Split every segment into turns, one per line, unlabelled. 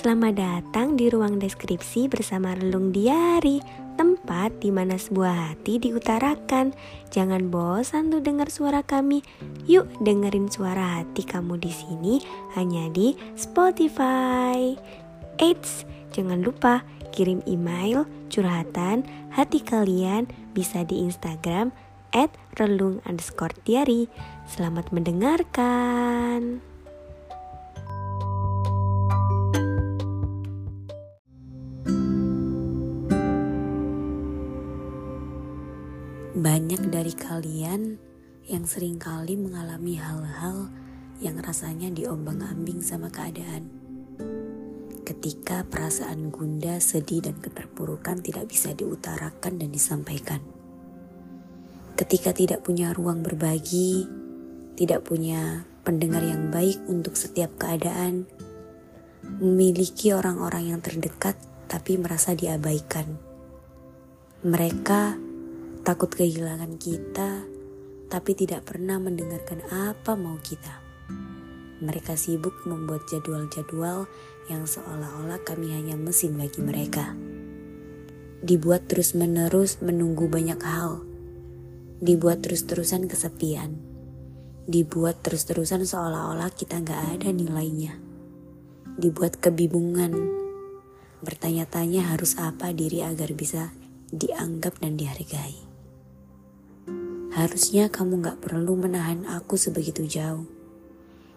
Selamat datang di ruang deskripsi bersama Relung Diari, tempat di mana sebuah hati diutarakan. Jangan bosan tuh dengar suara kami. Yuk dengerin suara hati kamu di sini hanya di Spotify. Eits, jangan lupa kirim email curhatan hati kalian bisa di Instagram at relung underscore diary. Selamat mendengarkan.
Banyak dari kalian yang sering kali mengalami hal-hal yang rasanya diombang-ambing sama keadaan. Ketika perasaan gunda, sedih, dan keterpurukan tidak bisa diutarakan dan disampaikan. Ketika tidak punya ruang berbagi, tidak punya pendengar yang baik untuk setiap keadaan, memiliki orang-orang yang terdekat tapi merasa diabaikan. Mereka takut kehilangan kita, tapi tidak pernah mendengarkan apa mau kita. Mereka sibuk membuat jadwal-jadwal yang seolah-olah kami hanya mesin bagi mereka. Dibuat terus-menerus menunggu banyak hal. Dibuat terus-terusan kesepian. Dibuat terus-terusan seolah-olah kita nggak ada nilainya. Dibuat kebingungan. Bertanya-tanya harus apa diri agar bisa dianggap dan dihargai. Harusnya kamu gak perlu menahan aku sebegitu jauh.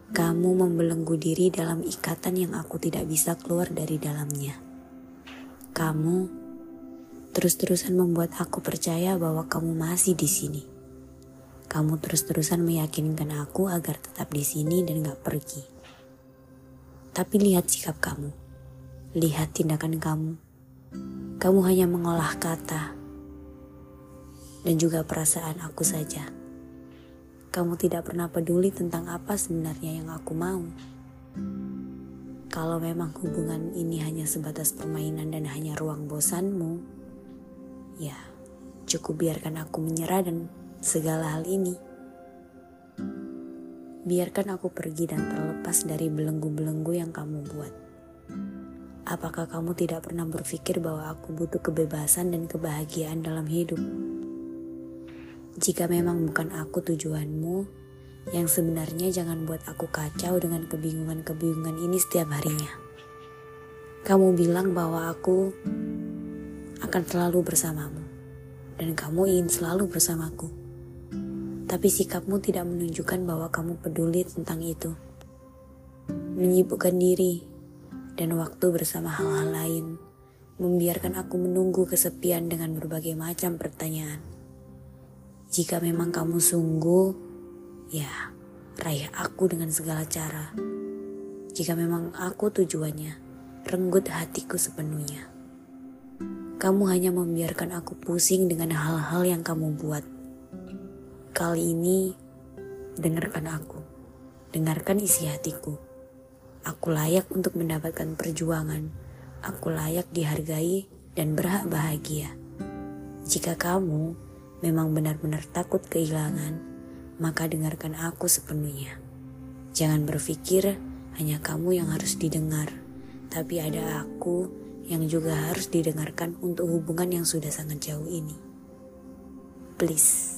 Kamu membelenggu diri dalam ikatan yang aku tidak bisa keluar dari dalamnya. Kamu terus-terusan membuat aku percaya bahwa kamu masih di sini. Kamu terus-terusan meyakinkan aku agar tetap di sini dan gak pergi. Tapi lihat sikap kamu. Lihat tindakan kamu. Kamu hanya mengolah kata dan juga perasaan aku saja. Kamu tidak pernah peduli tentang apa sebenarnya yang aku mau. Kalau memang hubungan ini hanya sebatas permainan dan hanya ruang bosanmu, ya cukup biarkan aku menyerah dan segala hal ini. Biarkan aku pergi dan terlepas dari belenggu-belenggu yang kamu buat. Apakah kamu tidak pernah berpikir bahwa aku butuh kebebasan dan kebahagiaan dalam hidup? Jika memang bukan aku tujuanmu, yang sebenarnya jangan buat aku kacau dengan kebingungan-kebingungan ini setiap harinya. Kamu bilang bahwa aku akan selalu bersamamu, dan kamu ingin selalu bersamaku. Tapi sikapmu tidak menunjukkan bahwa kamu peduli tentang itu. Menyibukkan diri dan waktu bersama hal-hal lain, membiarkan aku menunggu kesepian dengan berbagai macam pertanyaan. Jika memang kamu sungguh, ya raih aku dengan segala cara. Jika memang aku tujuannya, renggut hatiku sepenuhnya. Kamu hanya membiarkan aku pusing dengan hal-hal yang kamu buat. Kali ini, dengarkan aku. Dengarkan isi hatiku. Aku layak untuk mendapatkan perjuangan. Aku layak dihargai dan berhak bahagia. Jika kamu memang benar-benar takut kehilangan, maka dengarkan aku sepenuhnya. Jangan berpikir hanya kamu yang harus didengar, tapi ada aku yang juga harus didengarkan untuk hubungan yang sudah sangat jauh ini. Please.